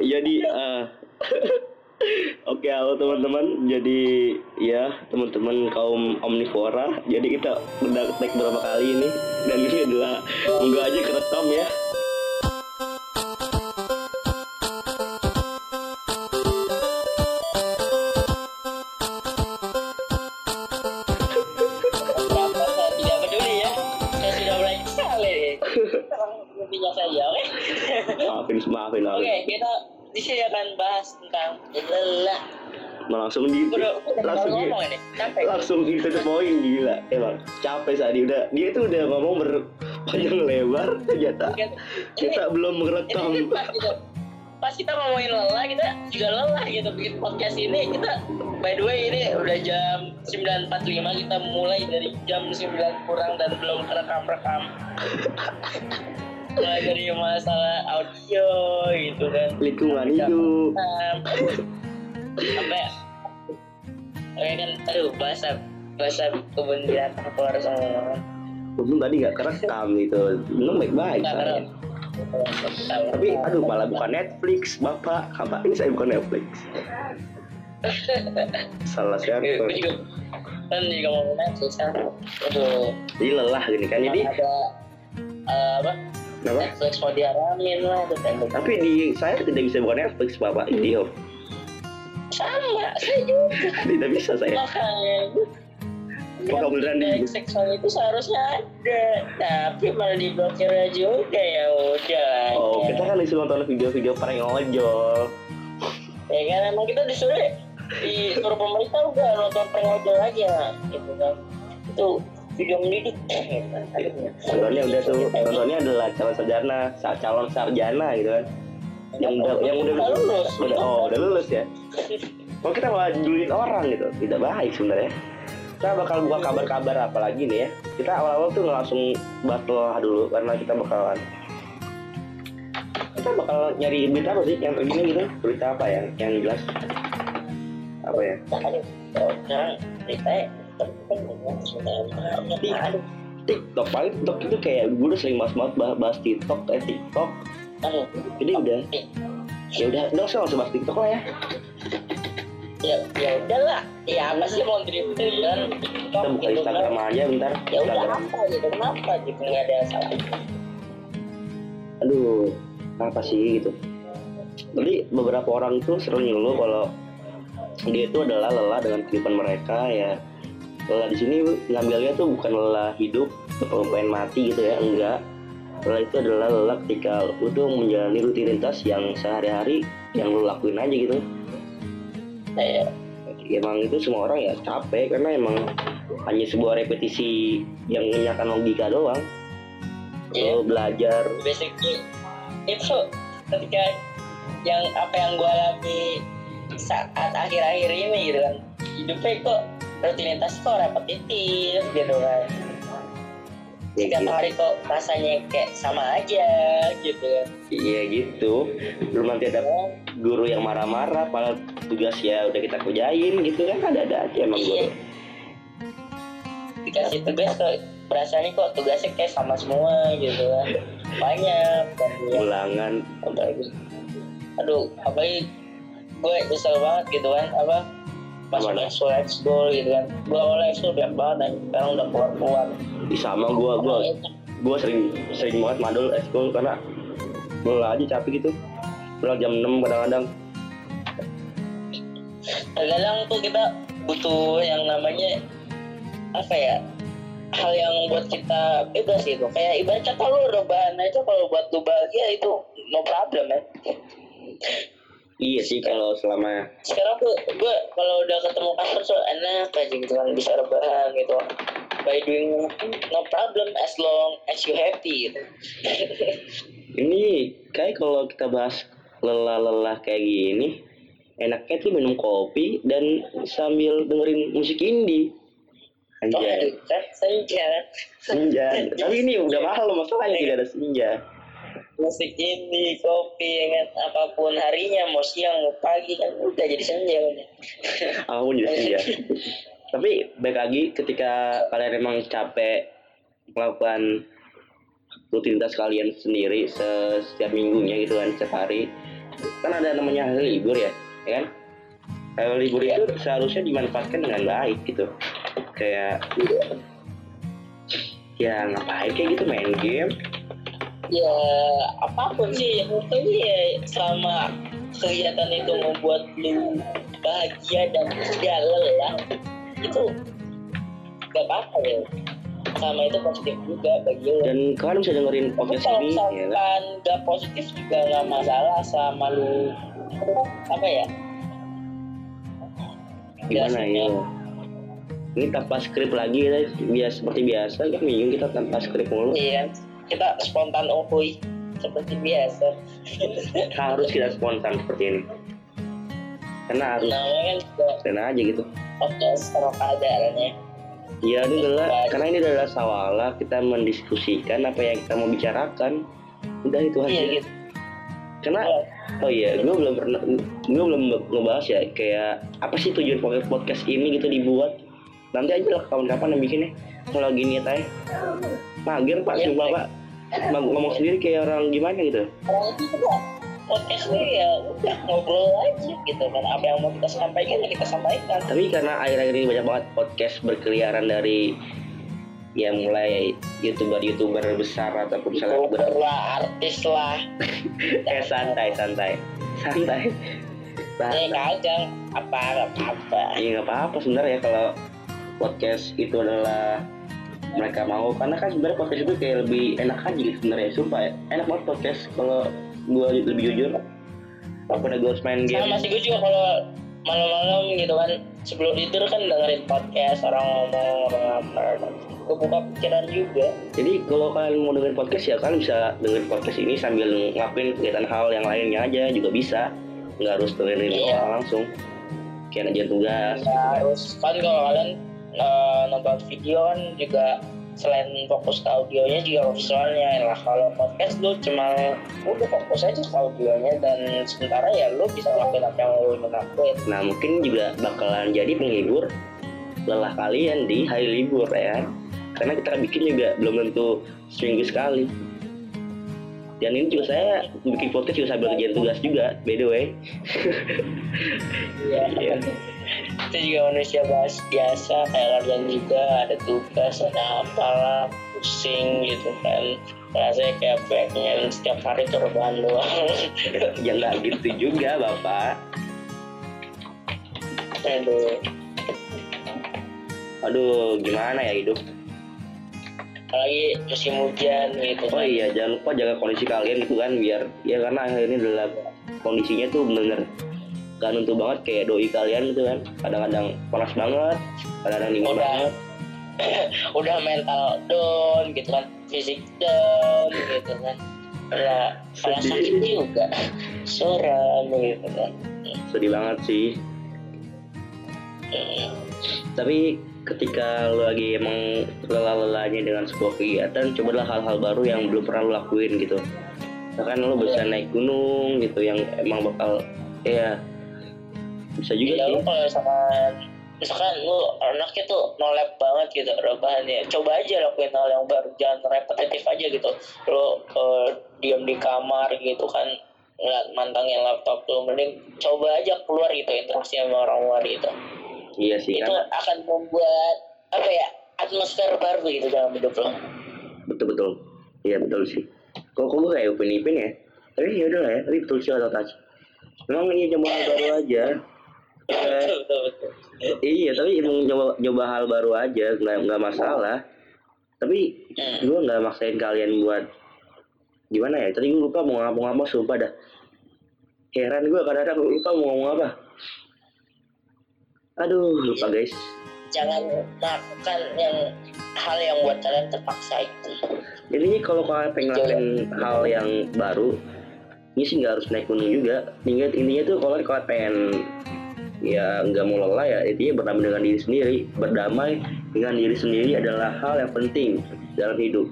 jadi eh, Oke, halo teman-teman. Jadi ya teman-teman kaum omnivora. Jadi kita udah tag berapa kali ini dan ini adalah enggak aja kerekam ya. Sini akan bahas tentang lelah. Langsung Udah, udah langsung ini, capek. langsung into the point gila. Emang capek saat dia udah dia tuh udah ngomong berpanjang lebar ternyata kita belum merekam. pas kita, pas kita ngomongin lelah, kita juga lelah gitu bikin podcast ini. Kita by the way ini udah jam 9.45 kita mulai dari jam 9 kurang dan belum kerekam-rekam. Mulai dari masalah audio gitu kan. Lingkungan hidup. sampai Oke kan, aduh bahasa bahasa kebun binatang keluar semua. Untung tadi gak kerekam gitu. Untung baik-baik. Tapi aduh malah bukan Netflix, Bapak. Apa ini saya bukan Netflix? Salah siapa? kan juga mau Netflix kan. Aduh. Jadi lelah gini kan. Jadi ada eh, apa? Apa? Netflix mau diaramin lah. Tapi di saya tidak bisa buka Netflix, Bapak. Idiot. sama saya juga Tidak bisa saya. makanya Apakah beneran di- seksual itu seharusnya ada tapi malah diblokir juga ya udah Oh, ya. kita kan disuruh nonton video-video prank ojol. ya kan emang kita disuruh disuruh pemerintah udah nonton prank ojol aja gitu kan itu video mendidik. Nontonnya udah tuh, nontonnya adalah calon sarjana, sa- calon sarjana gitu kan. Yang udah, yang udah, lulus. udah, oh, udah lulus ya. Kalau kita malah julin orang gitu, tidak baik sebenarnya. Kita bakal buka kabar-kabar apalagi nih ya. Kita awal-awal tuh langsung lelah dulu karena kita bakalan kita bakal nyari berita apa sih yang terkini gitu berita apa ya yang jelas apa ya sekarang ceritanya Tapi TikTok paling TikTok itu kayak gue udah sering bahas banget bahas, TikTok eh TikTok. Jadi udah. Ya udah udah usah langsung bahas TikTok lah ya. Ya ya udahlah. Ya apa sih mau drifting kan? Kita buka Instagram aja bentar. Ya udah apa gitu? Kenapa gitu? Nggak ada salah. Aduh apa sih gitu? Jadi beberapa orang tuh sering ngeluh kalau dia itu adalah lelah dengan kehidupan mereka ya lelah di sini ngambilnya tuh bukan lelah hidup kalau pengen mati gitu ya enggak. Lelah itu adalah lelah ketika lu tuh menjalani rutinitas yang sehari-hari yang lu lakuin aja gitu. Ya emang itu semua orang ya capek karena emang hanya sebuah repetisi yang menyakan logika doang. Iya. lo belajar basically itu ketika yang apa yang gue alami saat akhir-akhir ini gitu kan. Hidupnya kok rutinitas kok repetitif gitu kan. Ya, setiap gitu. hari kok rasanya kayak sama aja gitu. Iya gitu. Belum nanti ada guru yang marah-marah padahal tugas ya udah kita kerjain gitu kan ada-ada aja emang Iya. guru dikasih tugas kok rasanya kok tugasnya kayak sama semua gitu kan. Banyak. Ulangan. Apalagi aduh apalagi gue kesel banget gitu kan apa masuk Gimana? ekskul ekskul gitu kan. Gue awalnya ekskul banyak banget dan sekarang udah keluar keluar Ih, sama gua gua gua sering sering banget madul eskul karena lelah aja capek gitu. Pulang jam 6 kadang-kadang. Kadang tuh kita butuh yang namanya apa ya hal yang buat kita bebas gitu. Kayak ibarat kata lu rebahan aja kalau buat lu bahagia itu no problem ya iya sih kalau selama sekarang tuh gue kalau udah ketemu kantor so enak aja gitu kan bisa rebahan gitu. By doing no problem as long as you happy gitu ini kayak kalau kita bahas lelah-lelah kayak gini enaknya tuh minum kopi dan sambil dengerin musik indie. Oh Anjay. aduh kan senja. Senja. Tapi ini udah mahal masalahnya tidak ada senja musik ini kopi ya kan apa pun harinya mau siang mau pagi kan udah jadi senja kan apa pun jadi senja tapi baik lagi ketika kalian emang capek melakukan rutinitas kalian sendiri se- setiap minggunya gitu kan setiap hari kan ada namanya hari libur ya ya kan? Hari libur itu seharusnya dimanfaatkan dengan baik gitu. Kayak ya ngapain kayak gitu main game ya apa pun sih yang penting ya selama kegiatan itu membuat lu bahagia dan tidak lelah itu gak apa-apa ya. Sama itu positif juga bagi lu. Dan kalian bisa dengerin podcast ini ya kan? gak positif juga gak masalah sama lu. Apa ya? Gimana ya? Ini tanpa skrip lagi ya biasa seperti biasa kan? Minggu kita tanpa skrip mulu. Iya kita spontan uhuy seperti biasa. Harus kita spontan seperti ini. Karena harus. Namanya kan juga kena aja gitu. Podcast rok kadarnya ya ini adalah karena ini adalah sawala kita mendiskusikan apa yang kita mau bicarakan. Udah itu aja. Iya gitu. Karena oh iya gue belum pernah gue belum ngebahas ya kayak apa sih tujuan podcast podcast ini gitu dibuat. Nanti aja lah kapan-kapan yang bikinnya kalau gini aja. Mager pak Iya, sumpah pak. Ngom- ngomong sendiri kayak orang gimana gitu? Orang itu podcast ini ya udah ngobrol aja gitu kan apa yang mau kita sampaikan ya kita sampaikan. Tapi karena akhir-akhir ini banyak banget podcast berkeliaran dari ya mulai youtuber-youtuber besar ataupun youtuber selebgram lah artis lah. Eh santai santai. Santai. Ya Bah- kagak apa apa apa Iya nggak apa-apa sebenarnya kalau podcast itu adalah mereka mau. Karena kan sebenarnya podcast itu kayak lebih enak aja gitu sebenarnya sumpah ya. Enak banget podcast kalau gue lebih jujur. Daripada gue harus main sama game masih gue juga kalau malam-malam gitu kan sebelum tidur kan dengerin podcast orang ngomong orang apa buka pikiran juga. Jadi kalau kalian mau dengerin podcast ya kalian bisa dengerin podcast ini sambil ngelakuin kegiatan hal yang lainnya aja juga bisa. Nggak harus dengerin Iya. orang langsung. Kayak aja tugas. Ya harus kan kalau kalian eh, nonton video kan juga selain fokus ke audionya juga visualnya lah kalau podcast lu cuma udah fokus aja ke audionya dan sementara ya lu bisa ngelakuin apa yang lu ingin lakuin. Nah mungkin juga bakalan jadi penghibur lelah kalian di hari libur ya karena kita bikin juga belum tentu seminggu sekali. Dan ini juga saya bikin podcast juga sambil kerjaan tugas juga by the way. Ya Iya. itu juga manusia bahas biasa kayak kalian juga ada tugas ada apalah pusing gitu kan. Rasanya kayak pengen setiap hari tuh rebahan doang ya nggak gitu juga bapak. Aduh. Aduh gimana ya hidup? Apalagi musim hujan gitu oh kan. iya jangan lupa jaga kondisi kalian gitu kan biar ya karena akhir ini adalah kondisinya tuh bener gak nentu banget kayak doi kalian gitu kan. Kadang-kadang panas banget kadang-kadang dingin Udah. banget. Udah mental down gitu kan fisik down gitu kan. Udah Sedih. sakit juga. Suram gitu kan. Sedih banget sih. Hmm. tapi ketika lo lagi emang lelah-lelahnya dengan sebuah kegiatan cobalah hal-hal baru yang belum pernah lo lakuin gitu. Misalkan lo bisa naik gunung gitu yang emang bakal ya bisa juga ya sih. kalau misalkan misalkan lu anaknya tuh nolep banget gitu rebahannya. Coba aja lakuin hal yang baru jangan repetitif aja gitu. Lu eh, diam di kamar gitu kan ngeliat mantangin laptop lu mending coba aja keluar gitu interaksi sama orang luar gitu. Iya sih itu kan akan membuat apa ya atmosfer baru gitu dalam hidup lo betul betul. Iya betul sih. Kok gue kayak upin ipin ya? Tapi ya udah lah ya tapi betul sih atau touch memang ini hal baru aja betul betul betul iya tapi emang coba coba hal baru aja nggak nggak masalah. Tapi gue nggak maksain kalian buat gimana ya? Tadi gue lupa mau ngomong apa sumpah dah. Heran gue kadang-kadang lupa mau ngomong apa. Aduh lupa guys. Jangan melakukan yang hal yang buat kalian terpaksa itu. Intinya kalau kalian pengen ngelakuin hal yang baru ini sih nggak harus naik gunung juga. Intinya intinya tuh kalau kalian pengen ya nggak mau lelah ya. Intinya berdamai dengan diri sendiri berdamai dengan diri sendiri adalah hal yang penting dalam hidup.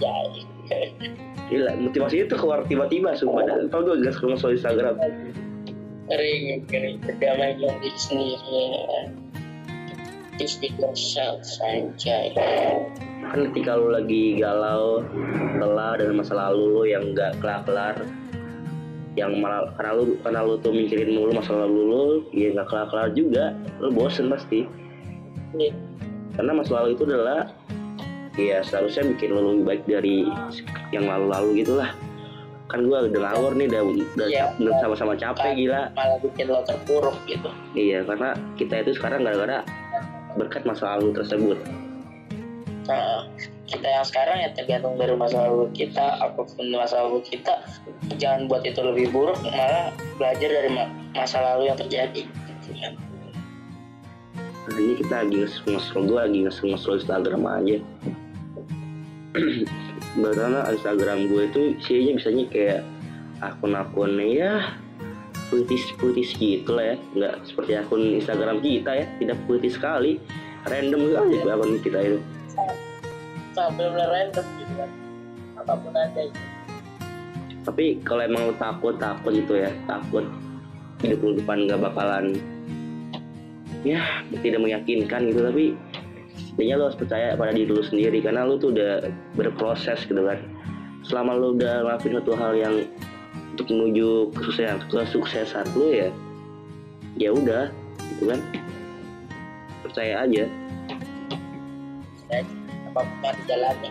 Ya Gila, motivasi itu keluar tiba-tiba sumpah. Dah. Kalau gue gas ke soal Instagram? Sering sering. Berdamai dengan diri sendiri. Just be yourself anjay. Kan ketika lu lagi galau lelah dengan masa lalu lu yang nggak kelar-kelar yang malah karena lu karena lu tuh mikirin mulu masa lalu lu ya nggak kelar kelar juga lu bosen pasti. Iya. karena masa lalu itu adalah ya seharusnya bikin lu lebih baik dari yang lalu-lalu gitulah kan gua udah ngawur nih udah udah, udah sama-sama capek gila. Malah bikin lo terpuruk gitu. Iya karena kita itu sekarang gara-gara berkat masa lalu tersebut. Nah kita yang sekarang ya tergantung dari masa lalu kita apa pun masa lalu kita jangan buat itu lebih buruk malah belajar dari ma- masa lalu yang terjadi. Gitu ini kita lagi nge-scroll gue lagi nge-scroll Instagram aja. Bagaimana Instagram gue itu isinya bisanya kayak akun-akun ya puitis-puitis gitu lah ya. Nggak seperti akun Instagram kita ya tidak puitis sekali. Random sekali akun kita itu benar-benar random gitu kan. Apa pun ada gitu. tapi kalau emang lu takut takut gitu ya takut hidup lu depan gak bakalan ya tidak meyakinkan gitu. Tapi intinya lu harus percaya pada diri lu sendiri karena lu tuh udah berproses gitu kan. Selama lu udah ngelakuin satu hal yang untuk menuju kesuksesan kesuksesan lu ya ya udah gitu kan. Percaya aja. Dan apa pun yang dijalani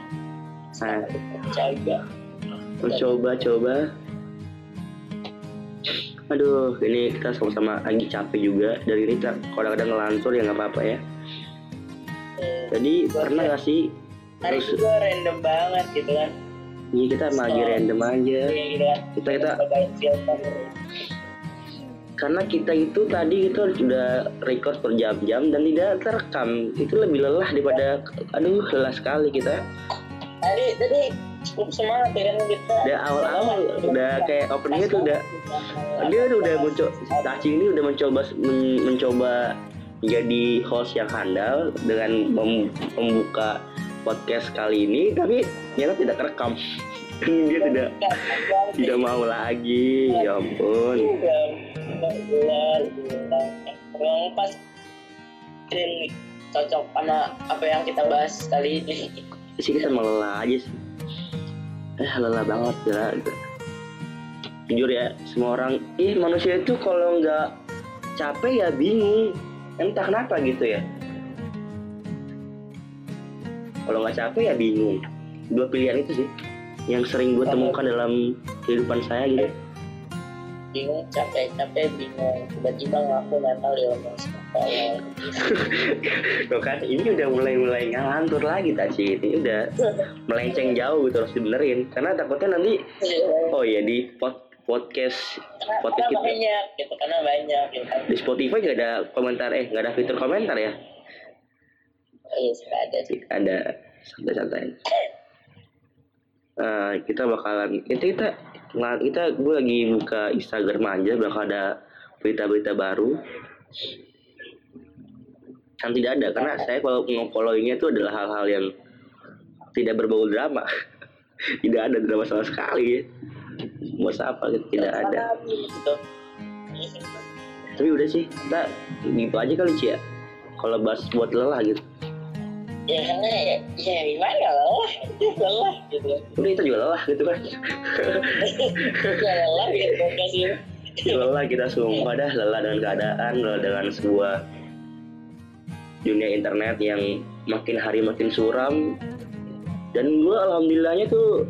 nah percaya lu coba coba aduh ini kita sama-sama lagi capek juga. Dari ini kita kadang-kadang ngelantur ya nggak apa-apa ya. Eh, jadi pernah gak sih? Hari terus juga random banget gitu kan. Iya kita emang lagi random aja. Iya, gitu kan. Kita kita filter karena kita itu tadi itu sudah record per jam-jam dan tidak terekam. Itu lebih lelah daripada aduh lelah sekali kita. Tadi tadi cukup semangat ya kan kita. Udah awal-awal udah kayak openingnya tuh udah dia udah mencoba Taci ini udah mencoba men- mencoba menjadi host yang handal dengan mem- membuka podcast kali ini tapi ternyata tidak terekam. Dia tidak tidak mau lagi. Ya ampun bulan memang pas ini cocok sama apa yang kita bahas kali ini. Sih kita emang lelah aja sih. Eh lelah banget ya jujur ya semua orang ih manusia itu kalau nggak capek ya bingung. Entah kenapa gitu ya. Kalau nggak capek ya bingung. Dua pilihan itu sih yang sering gue temukan dalam kehidupan saya gitu bingung capek capek bingung. Tiba-tiba ngaku mental ya ngomong sekolah Tuh kan ini udah mulai mulai ngantur lagi Taci ini udah melenceng jauh gitu harus dibenerin. Karena takutnya nanti oh ya di pod- podcast podcast karena kita. banyak gitu karena banyak gitu. Di Spotify gak ada komentar eh gak ada fitur komentar ya? Iya sudah ada. Sih ada santai-santai. Nah, kita bakalan itu kita nah, kita gue lagi buka Instagram aja bakal ada berita-berita baru. Yang tidak ada karena saya kalau nge-followingnya itu adalah hal-hal yang tidak berbau drama. Tidak ada drama sama sekali. Mau apa tidak ada. Tapi udah sih kita gitu aja kali Cia kalau bahas buat lelah gitu ya karena ya, ya gimana? Lelah. Itu lelah gitu. Udah kita juga lelah gitu kan. Ya lelah gitu kasih lelah kita sumpah dah lelah dengan keadaan lelah dengan sebuah dunia internet yang makin hari makin suram. Dan gue alhamdulillahnya tuh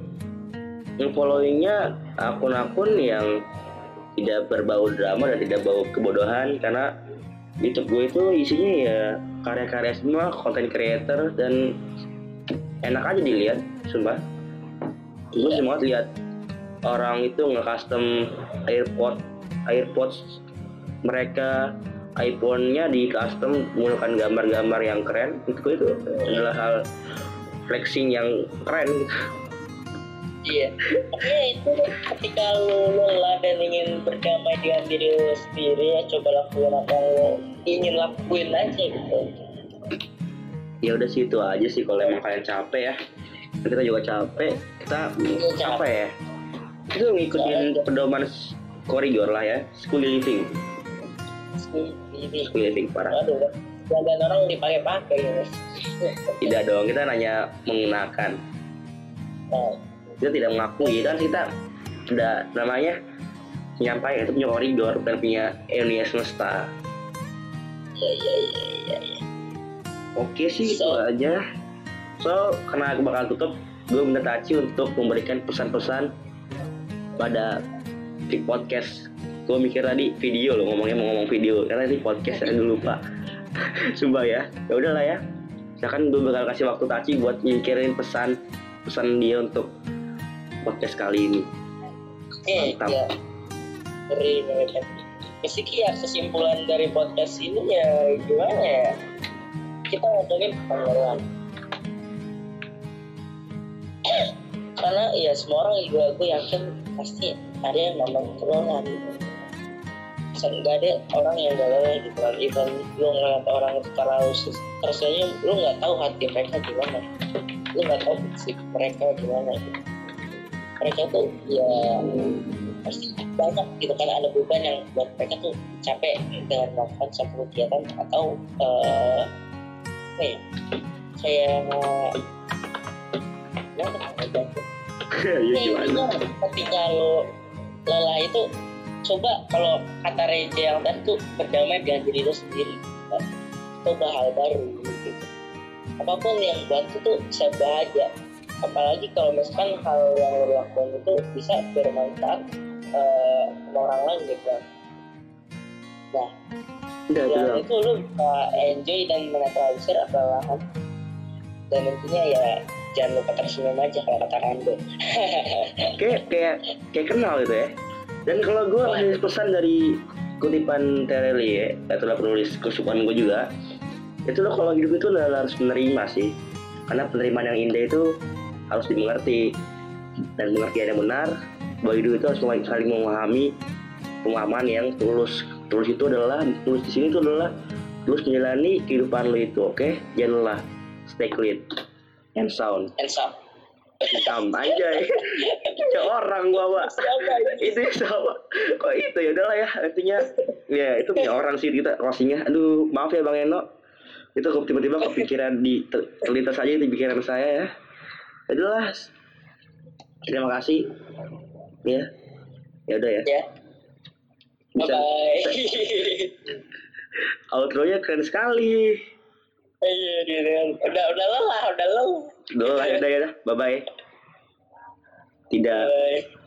nge-followingnya akun-akun yang tidak berbau drama dan tidak bau kebodohan. Karena YouTube gue itu isinya ya karya-karya semua konten creator dan enak aja dilihat sumpah. Gue semua lihat orang itu nge-custom AirPod AirPods mereka iPhone-nya di custom menggunakan gambar-gambar yang keren. Itu itu adalah hal flexing yang keren. Iya. Makanya itu ketika lu lelah dan ingin berdamai dengan diri lu sendiri ya coba lakuin apa yang lu ingin lakuin aja gitu. ya udah sih itu aja sih kalau emang kalian capek ya. Kita juga capek kita Iya, apa ya? Itu ngikutin pedoman koridor lah ya school living. School living. Parah. Aduh, jalan orang dipakai-pakai gitu. tidak dong kita nanya menggunakan Nah, kita tidak mengakui kan kita ada namanya penyampaian itu punya koridor bukan punya Indonesia semesta ya ya ya ya, ya. oke sih itu So- aja. So karena aku bakal tutup gue minta Taci untuk memberikan pesan-pesan pada di podcast. Gue mikir tadi video loh ngomongnya mau ngomong video. Karena ini podcast saya dulu lupa. Sumpah ya. Ya udahlah ya. Misalkan gue bakal kasih waktu Taci buat mikirin pesan pesan dia untuk podcast kali ini. Oke Mantap. ya Basically ya kesimpulan dari podcast ini ya gimana ya? Kita ngomongin pengeluaran. Karena ya semua orang juga gue yakin pasti ada yang ngomong pengeluaran. Gitu nggak ada orang yang gak lelah gitu kan even lu ngeliat orang khusus. Rasanya lu nggak tahu hati mereka gimana. Lu nggak tahu fisik mereka gimana. Gitu mereka tuh ya banyak gitu kan ada beban yang buat mereka tuh capek dengan melakukan satu kegiatan atau eh apa ya kayak ya ya Ya, ketika lo lelah itu coba kalau kata Reja yang tadi tuh berdamai dengan diri lo sendiri Nah, coba hal baru gitu. Apa pun yang buat itu tuh bisa bahagia. Apalagi kalau misalkan hal yang lo lakukan itu bisa bermanfaat sama orang lain gitu. Nah udah yang doang itu lo bisa enjoy dan menetralisir perlahan dan intinya ya jangan lupa tersenyum aja kalau kata Rando. Kayak kayak kayak kenal gitu ya. Dan kalau gue kasih pesan dari kutipan Tereli ya itulah penulis kesukaan gue juga itu lo kalau hidup itu adalah harus menerima sih. Karena penerimaan yang indah itu harus dimengerti. Dan pengertian yang benar bahwa hidup itu harus saling memahami pemahaman yang tulus. Tulus itu adalah tulus di sini itu adalah tulus menjalani kehidupan lo itu oke? Jangan lelah. Stay clean and sound. And some hitam aja ya orang gua pak. Itu sama kok itu? Ya udahlah ya artinya ya itu punya orang sih kita closingnya aduh maaf ya bang Eno. Itu kok tiba-tiba kepikiran di ter- terlintas aja di pikiran saya ya. Ya udahlah. Terima kasih ya. Ya udah ya. Ya. Bye bisa. Bye outro-nya keren sekali. Iya, iya, udah udah lelah udah lelah. Udah lah ya udah ya udah. Bye bye tidak. Bye.